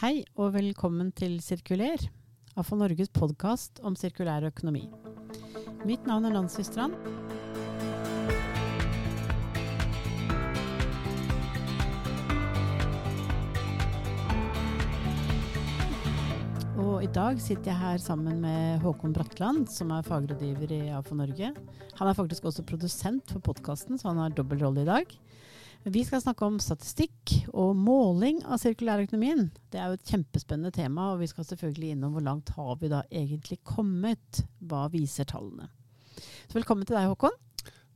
Hei og velkommen til Sirkuler, AFO Norges podkast om sirkulær økonomi. Mitt navn er Nancy Strand. Og i dag sitter jeg her sammen med Håkon Bratland, som er fagrådgiver i AFO Norge. Han er faktisk også produsent for podkasten, så han har dobbel rolle i dag. Vi skal snakke om statistikk og måling av sirkulærøkonomien. Det er jo et kjempespennende tema, og vi skal selvfølgelig innom hvor langt har vi da egentlig kommet. Hva viser tallene? Så velkommen til deg, Håkon.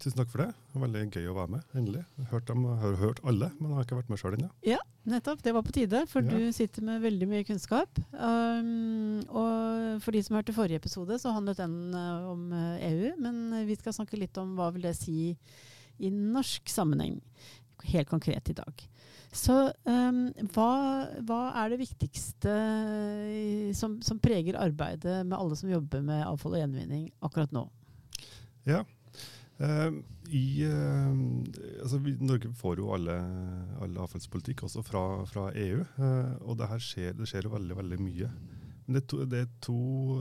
Tusen takk for det. Veldig gøy å være med, endelig. Jeg har hørt, dem, jeg har hørt alle, men har ikke vært med sjøl ennå. Ja, nettopp. Det var på tide, for Ja. du sitter med veldig mye kunnskap. Um, og for de som hørte forrige episode, så handlet den uh, om EU. Men vi skal snakke litt om hva vil det si i norsk sammenheng. Helt konkret i dag. Så um, hva, hva er det viktigste uh, som, som preger arbeidet med alle som jobber med avfall og gjenvinning akkurat nå? Ja. uh, i, uh, altså vi, Norge får jo alle, alle avfallspolitikk også fra, fra EU, Uh, og det her skjer, det skjer jo veldig veldig mye. Men det er, to, det er to,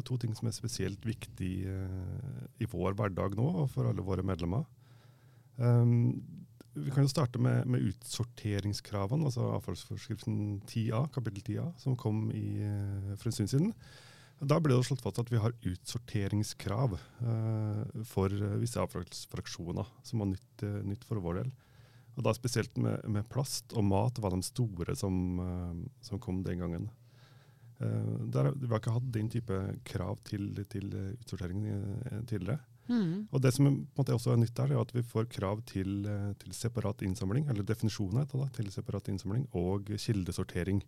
to ting som er spesielt viktig eh, i vår hverdag nå, og for alle våre medlemmer. Um, vi kan jo starte med, med utsorteringskravene, altså avfallsforskriften 10a, kapittel 10a, som kom i, eh, for en stund siden. Da ble det slått fast at vi har utsorteringskrav eh, for eh, visse avfallsfraksjoner, som var nytt, eh, nytt for vår del. Og da Spesielt med, med plast og mat var de store som, som kom den gangen. Eh, der, vi har ikke hatt den type krav til, til utsortering tidligere. Mm. Og Det som måte også er nytt der, er at vi får krav til, eh, til separat innsamling, eller definisjoner heter det, til separat innsamling, og kildesortering.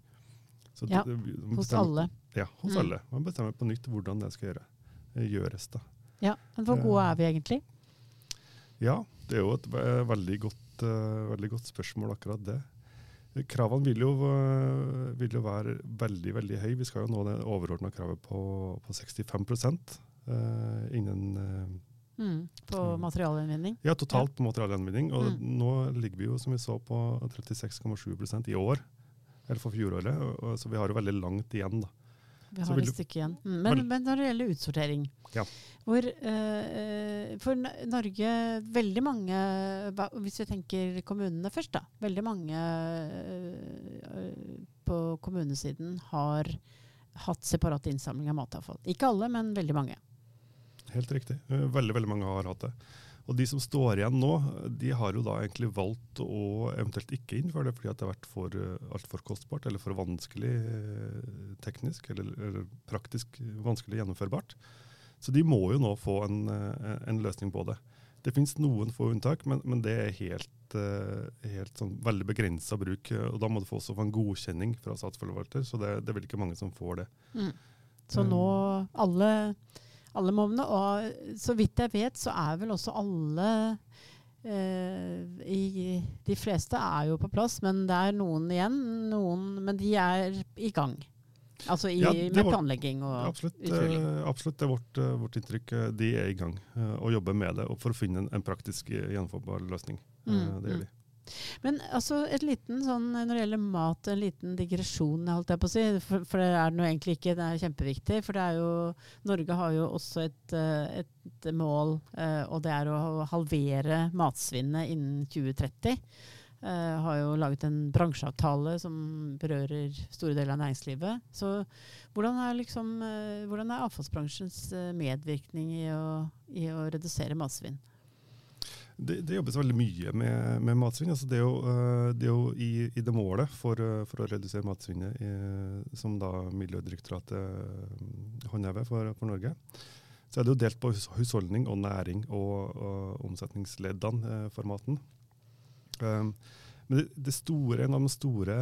Så Ja, det- bestemmer, Hos alle. Ja, hos Mm. alle. Man bestemmer på nytt hvordan det skal gjøre, eh, gjøres. da. Ja, men Hvor gode Eh, er vi egentlig? Ja, det er jo et veldig godt, veldig godt spørsmål, akkurat det. Kravene vil jo, vil jo være veldig veldig høye. Vi skal jo nå det overordna kravet på, på 65 eh, innen eh, Mm, på Mm. materialgjenvinning? Ja, totalt på materialgjenvinning. Og Mm. nå ligger vi jo, som vi så, på 36,7% i år. Eller for fjoråret. og- Så vi har jo veldig langt igjen, da. Vi har et stykke igjen. Mm, Men, men når det gjelder utsortering Ja. hvor, uh, For Norge, veldig mange Hvis vi tenker kommunene først, da. Veldig mange uh, på kommunesiden har hatt separat innsamling av matavfall. Ikke alle, men veldig mange. Helt riktig. Eh, Veldig, veldig mange har hatt det. Og de som står igjen nå, de har jo da egentlig valgt å eventuelt ikke innføre det fordi at det har vært for, eh, altfor kostbart eller for vanskelig eh, teknisk eller, eller praktisk vanskelig gjennomførbart. Så de må jo nå få en, en løsning på det. Det finnes noen få unntak, men, men det er helt, helt sånn veldig begrensa bruk. Og da må du få også få en godkjenning fra statsforvalter, så det, det er vel ikke mange som får det. Så Mm. nå alle, alle månene, og så vidt jeg vet, så er vel også alle eh, i, De fleste er jo på plass, men det er noen igjen. Noen, men de er i gang. Altså i, Ja, med planlegging og Absolutt, utrulling. eh, absolutt. Det er vårt, eh, vårt inntrykk. Eh, De er i gang og jobber med det og for å finne en, en praktisk gjennomførbar løsning. Mm, Det gjør mm. de. Men altså et liten sånn, når det gjelder mat, en liten digresjon, holdt jeg på å si. For, for det er nå egentlig ikke, det er kjempeviktig. For det er jo Norge har jo også et, eh, et mål, eh, og det er å halvere matsvinnet innen 2030. Uh, har jo laget en bransjeavtale som berører store deler av næringslivet. Så hvordan er, liksom, uh, hvordan er avfallsbransjens eh, medvirkning i å, i å redusere matsvinn? Det, det jobbes veldig mye med, med matsvinn. Altså det er jo, eh, det er jo i, i det målet for, eh, for å redusere matsvinnet i, som da Miljødirektoratet eh, håndhever for, for Norge, så er det jo delt på husholdning og næring og, og omsetningsleddene eh, for maten. Um, men det, det store, en av de store,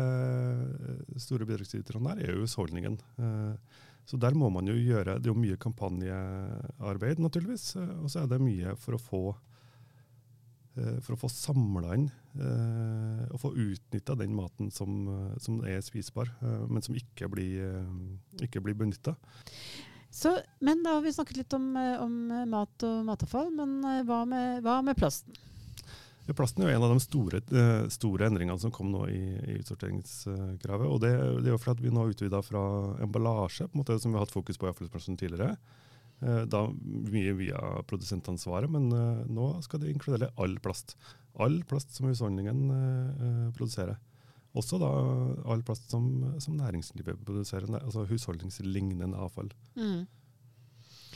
store bidragsyterne der er jo husholdningen. Uh, så der må man jo gjøre Det er jo mye kampanjearbeid, naturligvis. eh, Og så er det mye for å få eh, for å få samla inn eh, og få utnytta den maten som, eh, som er spisbar, eh, men som ikke blir, eh, ikke blir benytta. Så, men da har vi snakket litt om, eh, om mat og matavfall, men eh, hva med, hva med plasten? Plasten er en av de store, eh, store endringene som kom nå i, i utsorteringskravet. og Det, det er jo fordi at vi nå har utvida fra emballasje, på en måte, som vi har hatt fokus på i avfallsbransjen tidligere. Eh, da mye via produsentansvaret, men eh, nå skal det inkludere all plast. All plast som husholdningen produserer. Også da all plast som, som næringslivet produserer, altså husholdningslignende avfall. Mm.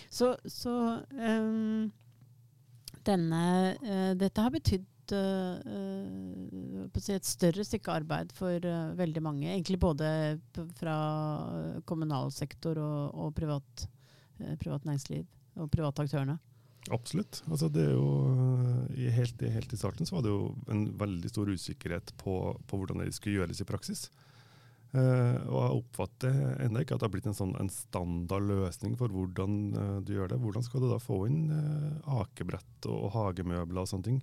Så, så um, denne, uh, dette har betydd uh, uh, et større stykke arbeid for veldig mange. Egentlig både fra kommunal sektor og, og privat, privat, næringsliv og private aktørene. Absolutt. Altså det er jo, helt, helt, i starten så var det jo en veldig stor usikkerhet på, på hvordan det skulle gjøres i praksis. Uh, og jeg oppfatter ennå ikke at det har blitt en, sånn, en standard løsning for hvordan uh, du gjør det. Hvordan skal du da få inn uh, akebrett og, og hagemøbler og sånne ting?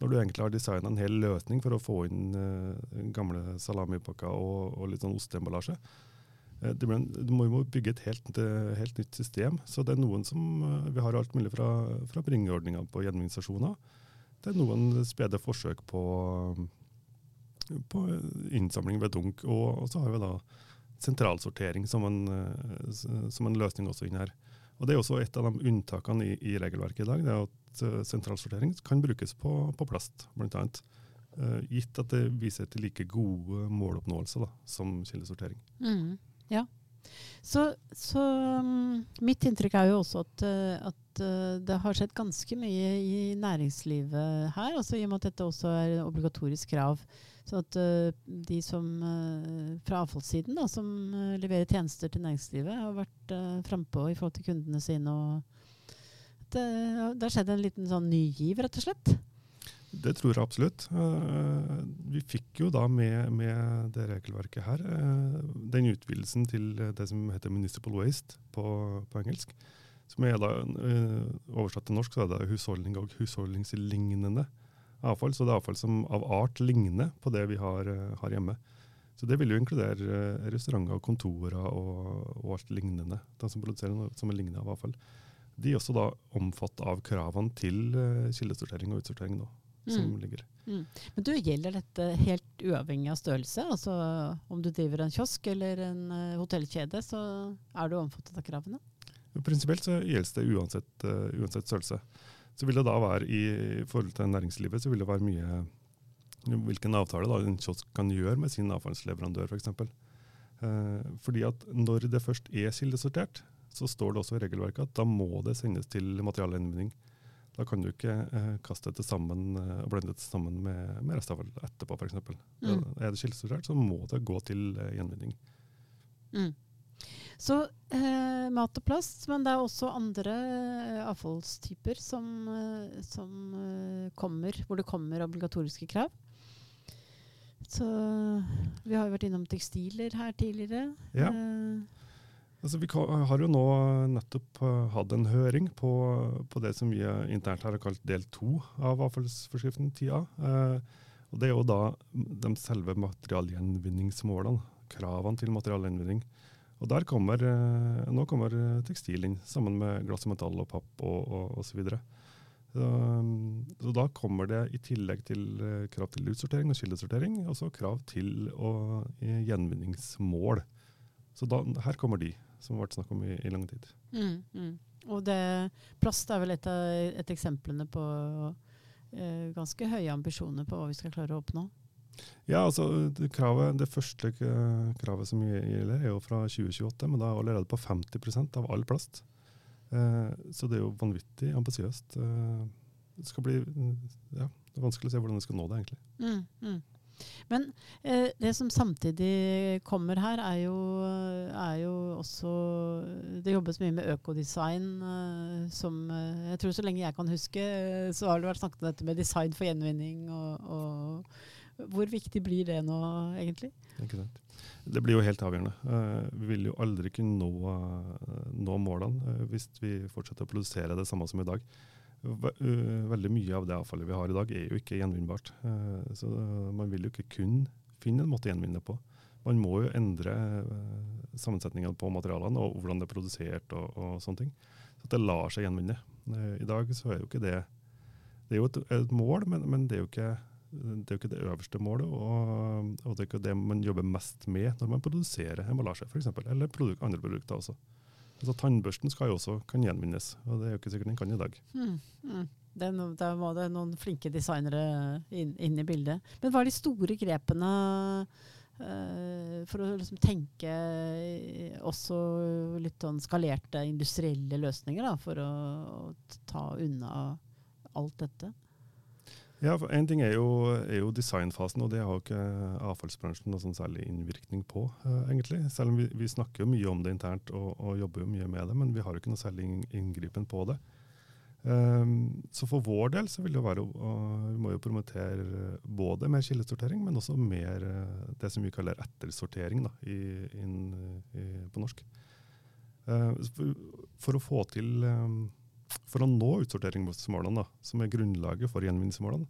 når du egentlig har designa en hel løsning for å få inn uh, gamle salamipakker og, og, litt sånn osteemballasje. Uh, du må jo bygge et helt, uh, helt, nytt system. Så det er noen som Vi har alt mulig fra, fra bringeordninga på gjenvinningsstasjoner. Det er noen spede forsøk på, på innsamling ved dunk. Og, og, så har vi da sentralsortering som en, som en løsning også inn her. Og Det er også et av de unntakene i, i regelverket i dag. det er at Sentralsortering kan brukes på, på plast, bl.a. Uh, gitt at det viser til like gode måloppnåelser da, som kildesortering. Mm, ja. Så, så um, mitt inntrykk er jo også at, uh, at uh, det har skjedd ganske mye i næringslivet her. Altså, I og med at dette også er obligatorisk krav så at uh, de som uh, fra avfallssiden da, som leverer tjenester til næringslivet, har vært uh, frampå i forhold til kundene sine. og det, det har skjedd en liten sånn ny giv, rett og slett? Det tror jeg absolutt. vi fikk jo da med, med det regelverket her den utvidelsen til det som heter municipal waste på, på engelsk. Som er da oversatt til norsk så er det husholdning og husholdningslignende avfall. Så det er avfall som av art ligner på det vi har, eh, har hjemme. Så det vil jo inkludere restauranter og kontorer og, og alt lignende. De som produserer noe som er lignende av avfall. De er også da omfattet av kravene til kildesortering og utsortering nå, som mm. ligger. Mm. Men du, Gjelder dette helt uavhengig av størrelse? Altså Om du driver en kiosk eller en uh, hotellkjede, så er du omfattet av kravene? Prinsipielt så gjelder det uansett, uh, uansett størrelse. Så vil det da være i, forhold til næringslivet så vil det være mye hvilken avtale da en kiosk kan gjøre med sin avfallsleverandør f.eks. For eh, fordi at når det først er kildesortert, så står det også i regelverket at da må det sendes til materialgjenvinning. Da kan du ikke eh, kaste det sammen eh, og blende det sammen med, med restavfall etterpå f.eks. Mm. Er det kildesortert, så må det gå til eh, gjenvinning. Mm. Så eh, mat og plast, men det er også andre eh, avfallstyper som, eh, som eh, kommer, hvor det kommer obligatoriske krav. Så vi har jo vært innom tekstiler her tidligere. Ja. Eh, altså, vi har jo nå nettopp hatt en høring på, på, det som vi internt har kalt del to av avfallsforskriften, TIA. Eh, det er jo da de selve materialgjenvinningsmålene, kravene til materialgjenvinning. Og der kommer, eh, Nå kommer eh, tekstil inn, sammen med glass og metall og papp og, osv. Så, så, så da kommer det i tillegg til eh, krav til utsortering og kildesortering, også krav til og, gjenvinningsmål. Så da, her kommer de, som har vært snakk om i, i lang tid. Mm, mm. Og det, plast er vel et av et eksemplene på eh, ganske høye ambisjoner på hva vi skal klare å oppnå? Ja, altså det, kravet, det første kravet som gjelder, er jo fra 2028, men da er allerede på 50% av all plast. Eh, så det er jo vanvittig ambisiøst. Eh, det skal bli ja, det er vanskelig å se hvordan vi skal nå det, egentlig. Mm, mm. Men eh, det som samtidig kommer her, er jo, er jo, også Det jobbes mye med økodesign. Eh, som eh, Jeg tror så lenge jeg kan huske, så har det vært snakket om dette med design for gjenvinning og, og hvor viktig blir det nå, egentlig? Det blir jo helt avgjørende. Uh, vi vil jo aldri kunne nå, uh, nå målene hvis vi fortsetter å produsere det samme som i dag. Veldig mye av det avfallet vi har i dag, er jo ikke gjenvinnbart. så man vil jo ikke kun finne en måte å gjenvinne på. Man må jo endre sammensetningen på materialene og hvordan det er produsert og, og sånne ting. Så det lar seg gjenvinne. I dag så er jo ikke det det er jo et, et mål, men, men, det er jo ikke det er jo ikke det øverste målet, og, og, det er ikke det man jobber mest med når man produserer emballasje, f.eks. Eller produk, andre produkter også. Altså, tannbørsten skal jo også kan gjenvinnes, og det er jo ikke sikkert den kan i dag. Mm, mm. Da var det noen flinke designere inn, inn, i bildet. Men hva er de store grepene uh, for å liksom tenke også litt sånn skalerte industrielle løsninger da, for å, å ta unna alt dette? Ja, for Én ting er jo, er jo, designfasen, og det har jo ikke avfallsbransjen noe sånn særlig innvirkning på. Uh, egentlig. Selv om vi, vi, snakker jo mye om det internt og, og, jobber jo mye med det, men vi har jo ikke noe særlig inngripen på det. Um, så for vår del så vil det være uh, Vi må jo promotere både mer kildesortering, men også mer uh, det som vi kaller ettersortering da, i, in, i, på norsk. For, for, å få til um, for å nå utsorteringsmålene, som er grunnlaget for gjenvinningsmålene,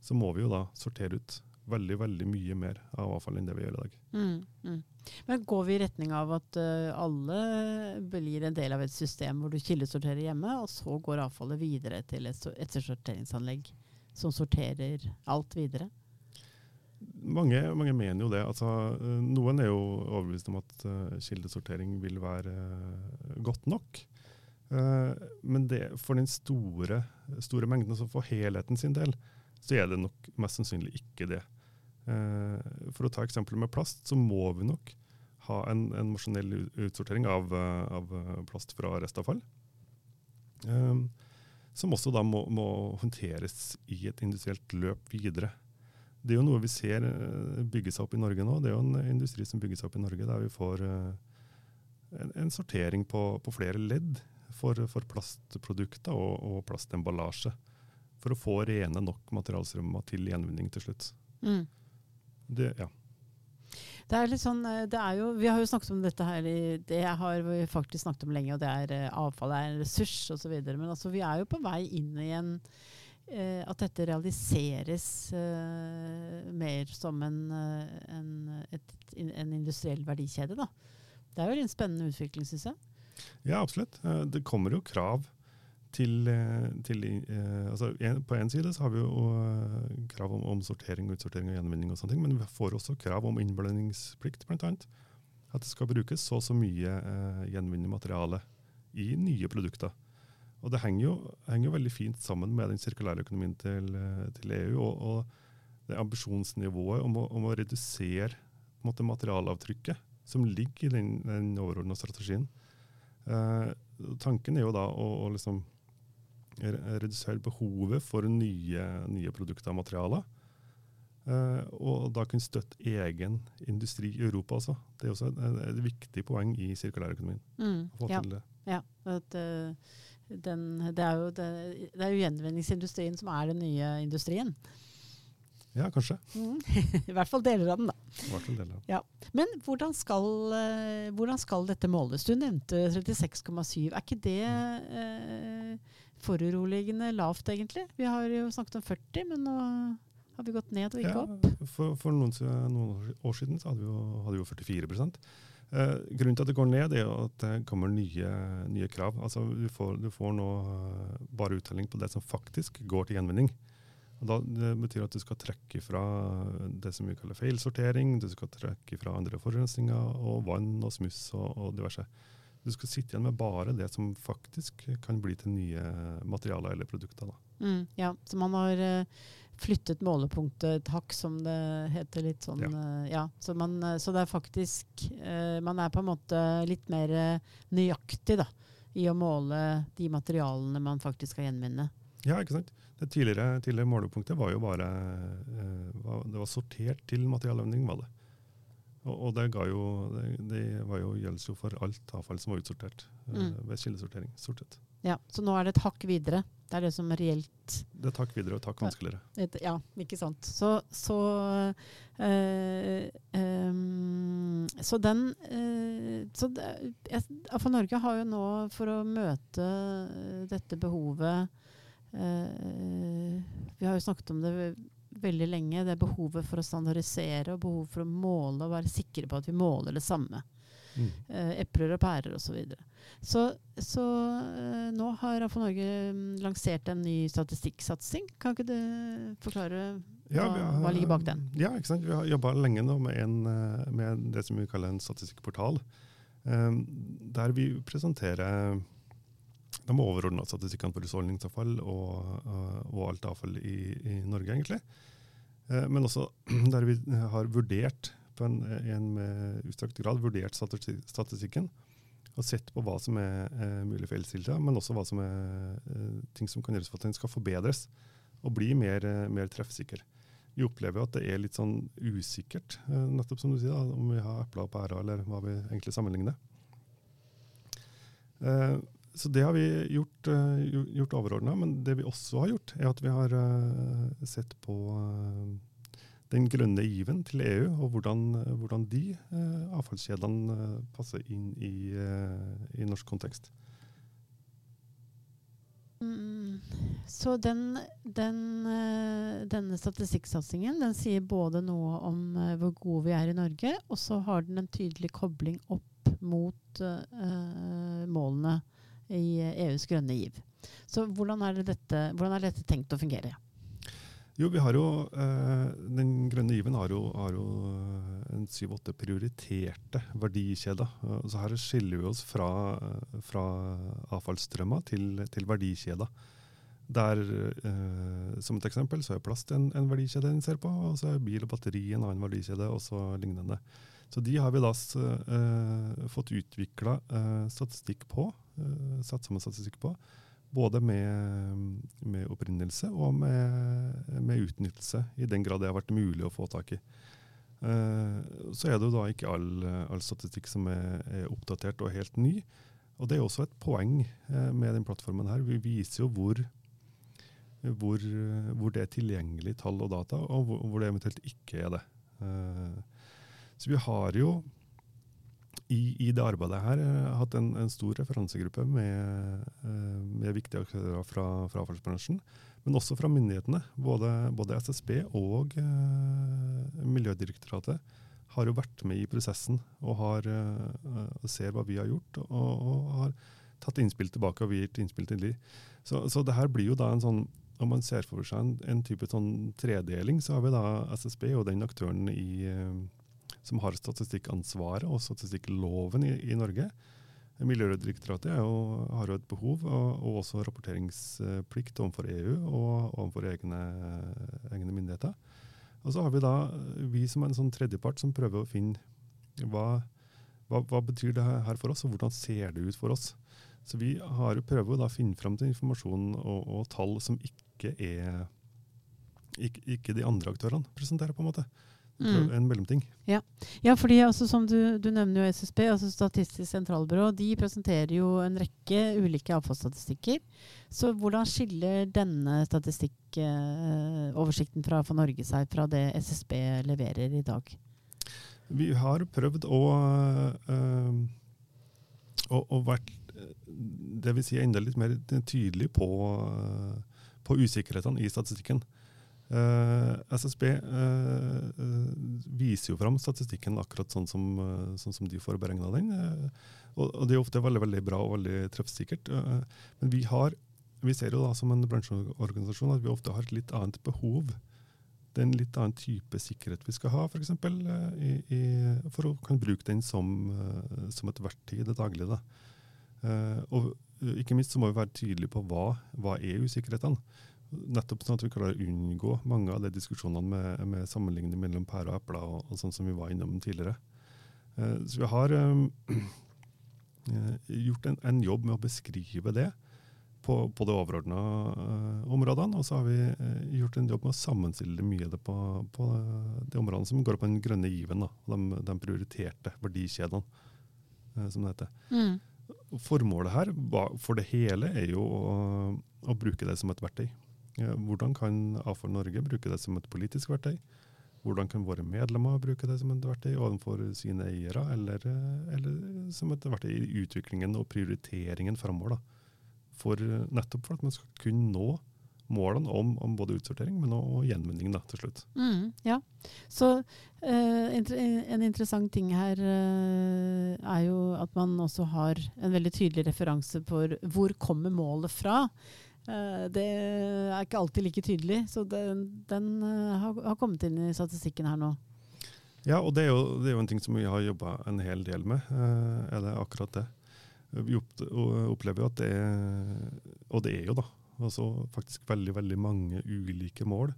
så må vi jo da sortere ut veldig veldig mye mer av avfall enn det vi gjør i dag. Mm, mm. Men Går vi i retning av at uh, alle blir en del av et system hvor du kildesorterer hjemme, og så går avfallet videre til et ettersorteringsanlegg som sorterer alt videre? Mange, mange, mener jo det. Altså, eh, noen er jo overbevist om at uh, kildesortering vil være uh, godt nok. Eh, men det, for den store, store mengden, altså for helheten sin del, så er det nok mest sannsynlig ikke det. Eh, for å ta eksempelet med plast, så må vi nok ha en, en maskinell utsortering av, eh, av, plast fra restavfall. Som også da må, må, håndteres i et industrielt løp videre. Det er jo noe vi ser bygge seg opp i Norge nå. Det er jo en industri som bygger seg opp i Norge der vi får en, en sortering på, på flere ledd for, for plastprodukter og, og, plastemballasje. For å få rene nok materialstrømmer til gjenvinning til slutt. Mm. Det, ja. Det er litt sånn, eh, det er jo, Vi har jo snakket om dette her, det har vi faktisk snakket om lenge, og det er eh, avfall er en ressurs osv. Men altså, vi er jo på vei inn i en eh, At dette realiseres eh, mer som en, en, et, en, industriell verdikjede. da. Det er jo en spennende utvikling, syns jeg. Ja, absolutt. Eh, det kommer jo krav til, eh, til eh, altså På én side så har vi jo krav om, om, sortering, utsortering og gjenvinning, og sånne ting, men vi får også krav om innblandingsplikt, bl.a. At det skal brukes så og så mye eh, gjenvinnende materiale i nye produkter. Og Det henger jo, henger jo, veldig fint sammen med den sirkulære økonomien til, til EU. og, og det ambisjonsnivået om å, om å redusere måte, materialavtrykket som ligger i den, den overordna strategien. Eh, tanken er jo da å, å liksom redusere behovet for nye, nye produkter og materialer. Uh, og da kunne støtte egen industri i Europa også. Det er også et, et viktig poeng i sirkulærøkonomien. Mm, ja. det. ja at, uh, den, det, er jo, det, det, er jo, gjenvinningsindustrien som er den nye industrien. Ja, kanskje. Mm. I hvert fall deler av den, da. Fall av. Ja. Men hvordan skal, uh, hvordan skal, dette måles? Du nevnte 36,7. Er ikke det eh, foruroligende lavt, egentlig? Vi har jo snakket om 40, men nå har vi gått ned og ikke ja, opp. For, for noen, noen, år siden så hadde vi jo, hadde vi jo 44 eh, Grunnen til at det går ned, er at det kommer nye, nye krav. Altså, du, får, du får nå bare uttelling på det som faktisk går til gjenvinning. Da, det betyr at du skal trekke fra det som vi kaller feilsortering, du skal trekke fra andre forurensninger og vann og smuss og, og, diverse. Du skal sitte igjen med bare det som faktisk kan bli til nye materialer eller produkter. Mm, ja, så man har uh, flyttet målepunktet et hakk, som det heter litt sånn. Ja. Uh, ja så, man, uh, så, det er faktisk Man er på en måte litt mer nøyaktig da, i å måle de materialene man faktisk skal gjenvinne. Ja, ikke sant. Det tidligere, tidligere målepunktet var jo bare eh, Det var sortert til materialøvning, var det. Og, og, det, jo, det, det var jo, gjelder jo for alt avfall som var utsortert eh, mm. ved kildesortering. stort sett. Ja, Så nå er det et hakk videre? Det er det som reelt Det er et hakk videre og et hakk vanskeligere. Ja, ikke sant. Så, så, øh, øh, så den øh, så det, For Norge har jo nå, for å møte dette behovet vi har jo snakket om det veldig lenge, det er behovet for å standardisere og behovet for å måle og være sikre på at vi måler det samme. Mm. eh, epler og pærer osv. Så, videre. så Så eh, nå har AFO Norge mm, lansert en ny statistikksatsing. Kan ikke du forklare Ja, hva, har- hva ligger bak den? Ja, ikke sant? Vi har jobba lenge nå med, en, eh, med det som vi kaller en statistikkportal. eh, Der vi presenterer de overordna statistikkene for husholdningsavfall og, eh, og alt avfall i, i Norge, egentlig. Eh, Men også der vi har vurdert på en, en med utstrakt grad vurdert statistikken og sett på hva som er eh, mulig feilstilte, men også hva som er eh, ting som kan gjøres for at den skal forbedres og bli mer, eh, mer treffsikker. Vi opplever at det er litt sånn usikkert, eh, nettopp som du sier, da, om vi har epler og pærer, eller hva vi egentlig sammenligner. Eh, så det har vi gjort, eh, gjort overordna, men det vi også har gjort, er at vi har eh, sett på eh, den grønne given til EU, og hvordan, hvordan de avfallskjedene passer inn i, i norsk kontekst. Mm, Så den, den, denne statistikksatsingen den sier både noe om hvor gode vi er i Norge, og så har den en tydelig kobling opp mot uh, målene i eh, EUs grønne giv. Så hvordan er, dette, hvordan er dette tenkt å fungere? Jo, vi har jo, eh, Den grønne given har jo, har jo eh, en syv-åtte prioriterte verdikjeder. Så her skiller vi oss fra, fra avfallsstrømma til, til verdikjeder. Der, som et eksempel, så er plast en, en verdikjede en ser på, og så er bil og batteri en annen verdikjede, og så lignende. Så de har vi da fått utvikla statistikk på, satt sammen statistikk på. Både med, med opprinnelse og med, med utnyttelse, i den grad det har vært mulig å få tak i. Eh, så er det jo da ikke all, all statistikk som er, er oppdatert og helt ny. Og det er også et poeng eh, med den plattformen her. Vi viser jo hvor, hvor, hvor det er tilgjengelig tall og data, og hvor, hvor det eventuelt ikke er det. Eh, så vi har jo i, i det arbeidet her eh, hatt en, en stor referansegruppe med, eh, med viktige aktører fra, fra avfallsbransjen, men også fra myndighetene. Både, både SSB og eh, Miljødirektoratet har jo vært med i prosessen og har, eh, ser hva vi har gjort, og, og har tatt innspill tilbake, og gitt innspill til de. Så, så det her blir jo da en sånn om man ser for seg en, en type sånn tredeling, så har vi da SSB og den aktøren i, som har statistikkansvaret og statistikkloven i, i Norge. Miljødirektoratet har jo et behov, og, og også rapporteringsplikt overfor EU og overfor egne, egne myndigheter. Og så har vi da vi som er en sånn tredjepart som prøver å finne hva, hva, hva betyr det her for oss, og hvordan ser det ut for oss. Så vi har, prøver jo da å finne fram til informasjon og, og tall som ikke er ikke, ikke de andre aktørene presenterer, på en måte. Mm. En mellomting. Ja, fordi altså, som du, du nevner jo SSB, altså Statistisk sentralbyrå, de presenterer jo en rekke ulike avfallsstatistikker. Så hvordan skiller denne statistikkoversikten fra for Norge seg fra det SSB leverer i dag? Vi har prøvd å, øh, å, å vært det vil si enda litt mer tydelig på, øh, på usikkerhetene i statistikken. Uh, SSB uh, uh, viser jo fram statistikken akkurat sånn som, sånn som de får beregna den. Og, det er ofte veldig veldig bra og veldig treffsikkert. men vi, har, vi ser jo da som en bransjeorganisasjon at vi ofte har et litt annet behov. Det er en litt annen type sikkerhet vi skal ha, for, eksempel, i, i, for å kunne bruke den som, som et verktøy i det daglige. Da. og ikke minst så må vi være tydelige på hva, hva er usikkerhetene. Nettopp sånn at vi klarer å unngå mange av de diskusjonene med, med sammenligning mellom pærer og epler, og, og, sånn som vi var innom tidligere. Eh, så vi har eh, gjort en, en, jobb med å beskrive det på, på de overordna eh, områdene, og så har vi eh, gjort en jobb med å sammenstille mye av det på, på, de områdene som går på den grønne given, da, de, de prioriterte verdikjedene, eh, som det heter. Mm. Formålet her for det hele er jo å, å bruke det som et verktøy. Hvordan kan AFOR Norge bruke det som et politisk verktøy? Hvordan kan våre medlemmer bruke det som et verktøy overfor sine eiere, eller, eller, som et verktøy i utviklingen og prioriteringen framover? For, nettopp for at man skal kunne nå målene om, om både utsortering, men og gjenvinning da, til slutt. Mm, ja. Så eh, en interessant ting her eh, er jo at man også har en veldig tydelig referanse for hvor kommer målet fra. Eh, det er ikke alltid like tydelig, så den, den eh, har, kommet inn i statistikken her nå. Ja, og det er jo, det er jo en ting som vi har jobba en hel del med, eh, er det akkurat det. Vi opplever jo at det er, og det er jo da, altså faktisk veldig, veldig mange ulike mål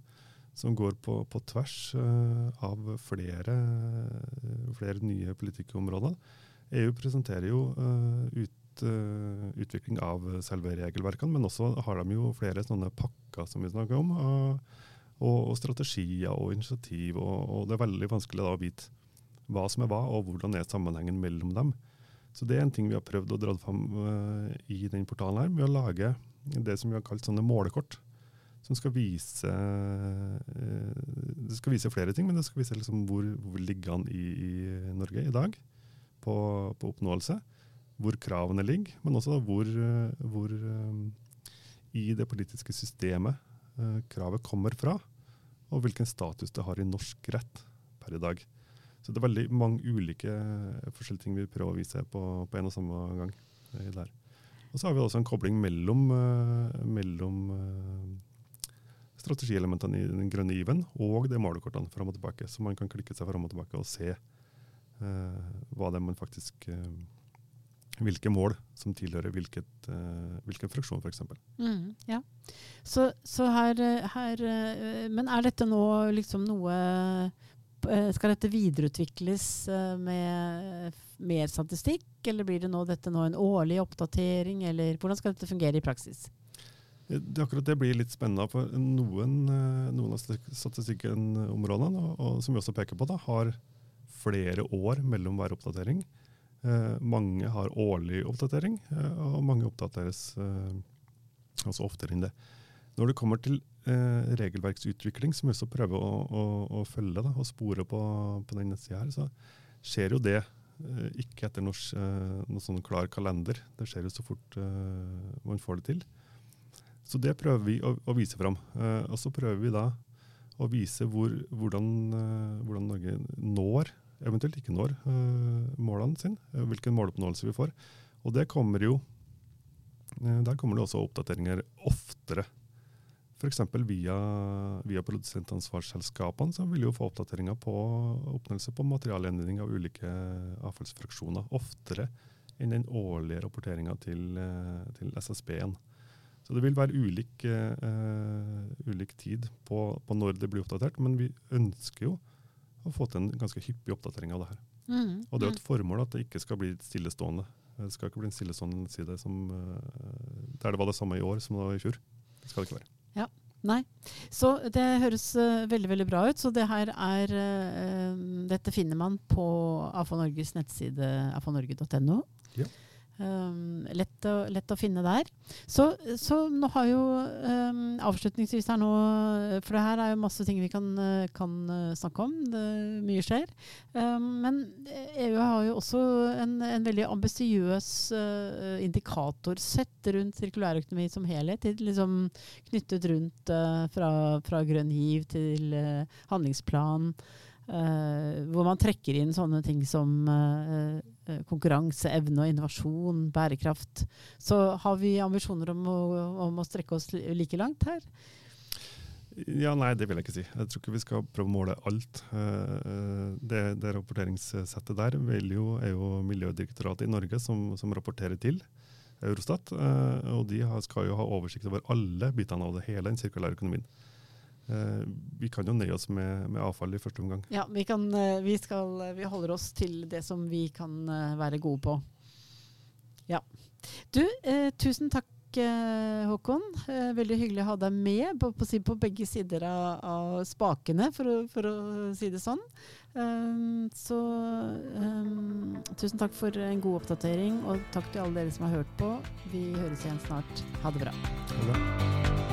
som går på, på tvers av flere, flere, nye politikkområder. EU presenterer jo ut, uh, utvikling av selve regelverkene, men også har de jo flere sånne pakker som vi snakker om, og, og strategier og initiativ. Og, og, det er veldig vanskelig da å vite hva som er hva, og hvordan er sammenhengen mellom dem. Så det er en ting vi har prøvd å dra fram i den portalen her, med å lage det som vi har kalt sånne målekort. Som skal vise eh, Det skal vise flere ting, men det skal vise liksom hvor, hvor ligger an i, i, Norge i dag på, på, oppnåelse. Hvor kravene ligger, men også hvor, hvor eh, i det politiske systemet eh, kravet kommer fra. Og hvilken status det har i norsk rett per i dag. Så det er veldig mange ulike forskjellige ting vi prøver å vise på, på en og samme gang. der. Og så har vi også en kobling mellom, uh, mellom uh, strategielementene i den grønne given og de målekortene fram og tilbake. Så man kan klikke seg fram og tilbake og se uh, hva det er man faktisk hvilke mål som tilhører hvilket, uh, hvilken fraksjon, f.eks. Mm, ja. Så, så her, her, Men er dette nå liksom noe Skal dette videreutvikles med mer statistikk, eller blir det nå dette nå en årlig oppdatering, eller hvordan skal dette fungere i praksis? Det, akkurat det blir litt spennende. for Noen, eh, noen av statistikkenområdene, og, og, som vi også peker på, da, har flere år mellom hver oppdatering. Eh, mange har årlig oppdatering, eh, og mange oppdateres eh, også oftere enn det. Når det kommer til eh, regelverksutvikling, som vi også prøver å, å, å følge da, og spore på, på den nettsida så skjer jo det Eh, ikke etter noe, eh, noe sånn klar kalender. Det skjer jo så fort man får det til. Så det prøver vi å, å vise fram. Og så prøver vi da å vise hvor, hvordan, hvordan, Norge når, eventuelt ikke når, målene sine. hvilken måloppnåelse vi får. Og det kommer jo Der kommer det også oppdateringer oftere F.eks. via, via produsentansvarsselskapene som vil jo få oppdateringer på oppnåelse på materialendring av ulike avfallsfraksjoner oftere enn den årlige rapporteringa til, eh, til SSB-en. Så det vil være ulik, uh, ulik tid på, på, når det blir oppdatert, men vi ønsker jo å få til en ganske hyppig oppdatering av det her. Mm, og det er jo et formål at det ikke skal bli stillestående. Det skal ikke bli en stillestående side som, uh, der det var det samme i år som det var i fjor. Det skal det ikke være. Ja. Nei. Så det høres uh, veldig veldig bra ut. Så det her er uh, Dette finner man på AFA Norges nettside afanorge.no. Ja. Um, lett, å, lett, å, finne der. Så, så nå har jo um, avslutningsvis her nå For det her er jo masse ting vi kan, kan snakke om. Det, mye skjer. Um, men EU har jo også en, en veldig ambisiøs uh, indikatorsett rundt sirkulærøkonomi som helhet. Liksom knyttet rundt uh, fra, fra grønn hiv til uh, handlingsplan. Uh, hvor man trekker inn sånne ting som uh, konkurranse, evne og innovasjon, bærekraft. Så har vi ambisjoner om å, om å strekke oss like langt her? Ja, Nei, det vil jeg ikke si. Jeg tror ikke vi skal prøve å måle alt. Uh, det, det, rapporteringssettet der jo, er jo Miljødirektoratet i Norge som, som rapporterer til Eurostat. og de skal jo ha oversikt over alle bitene av det, hele den sirkulære økonomien. Uh, vi kan jo nøye oss med, med, avfall i første omgang. Ja, vi, kan, uh, vi, skal, uh, vi, holder oss til det som vi kan være gode på. Ja. Du, tusen takk Håkon. veldig hyggelig å ha deg med på, på, på begge sider av, av spakene, for å, for å, si det sånn. Um, så um, tusen takk for en god oppdatering, og takk til alle dere som har hørt på. Vi høres igjen snart. Ha det bra. Ha det bra.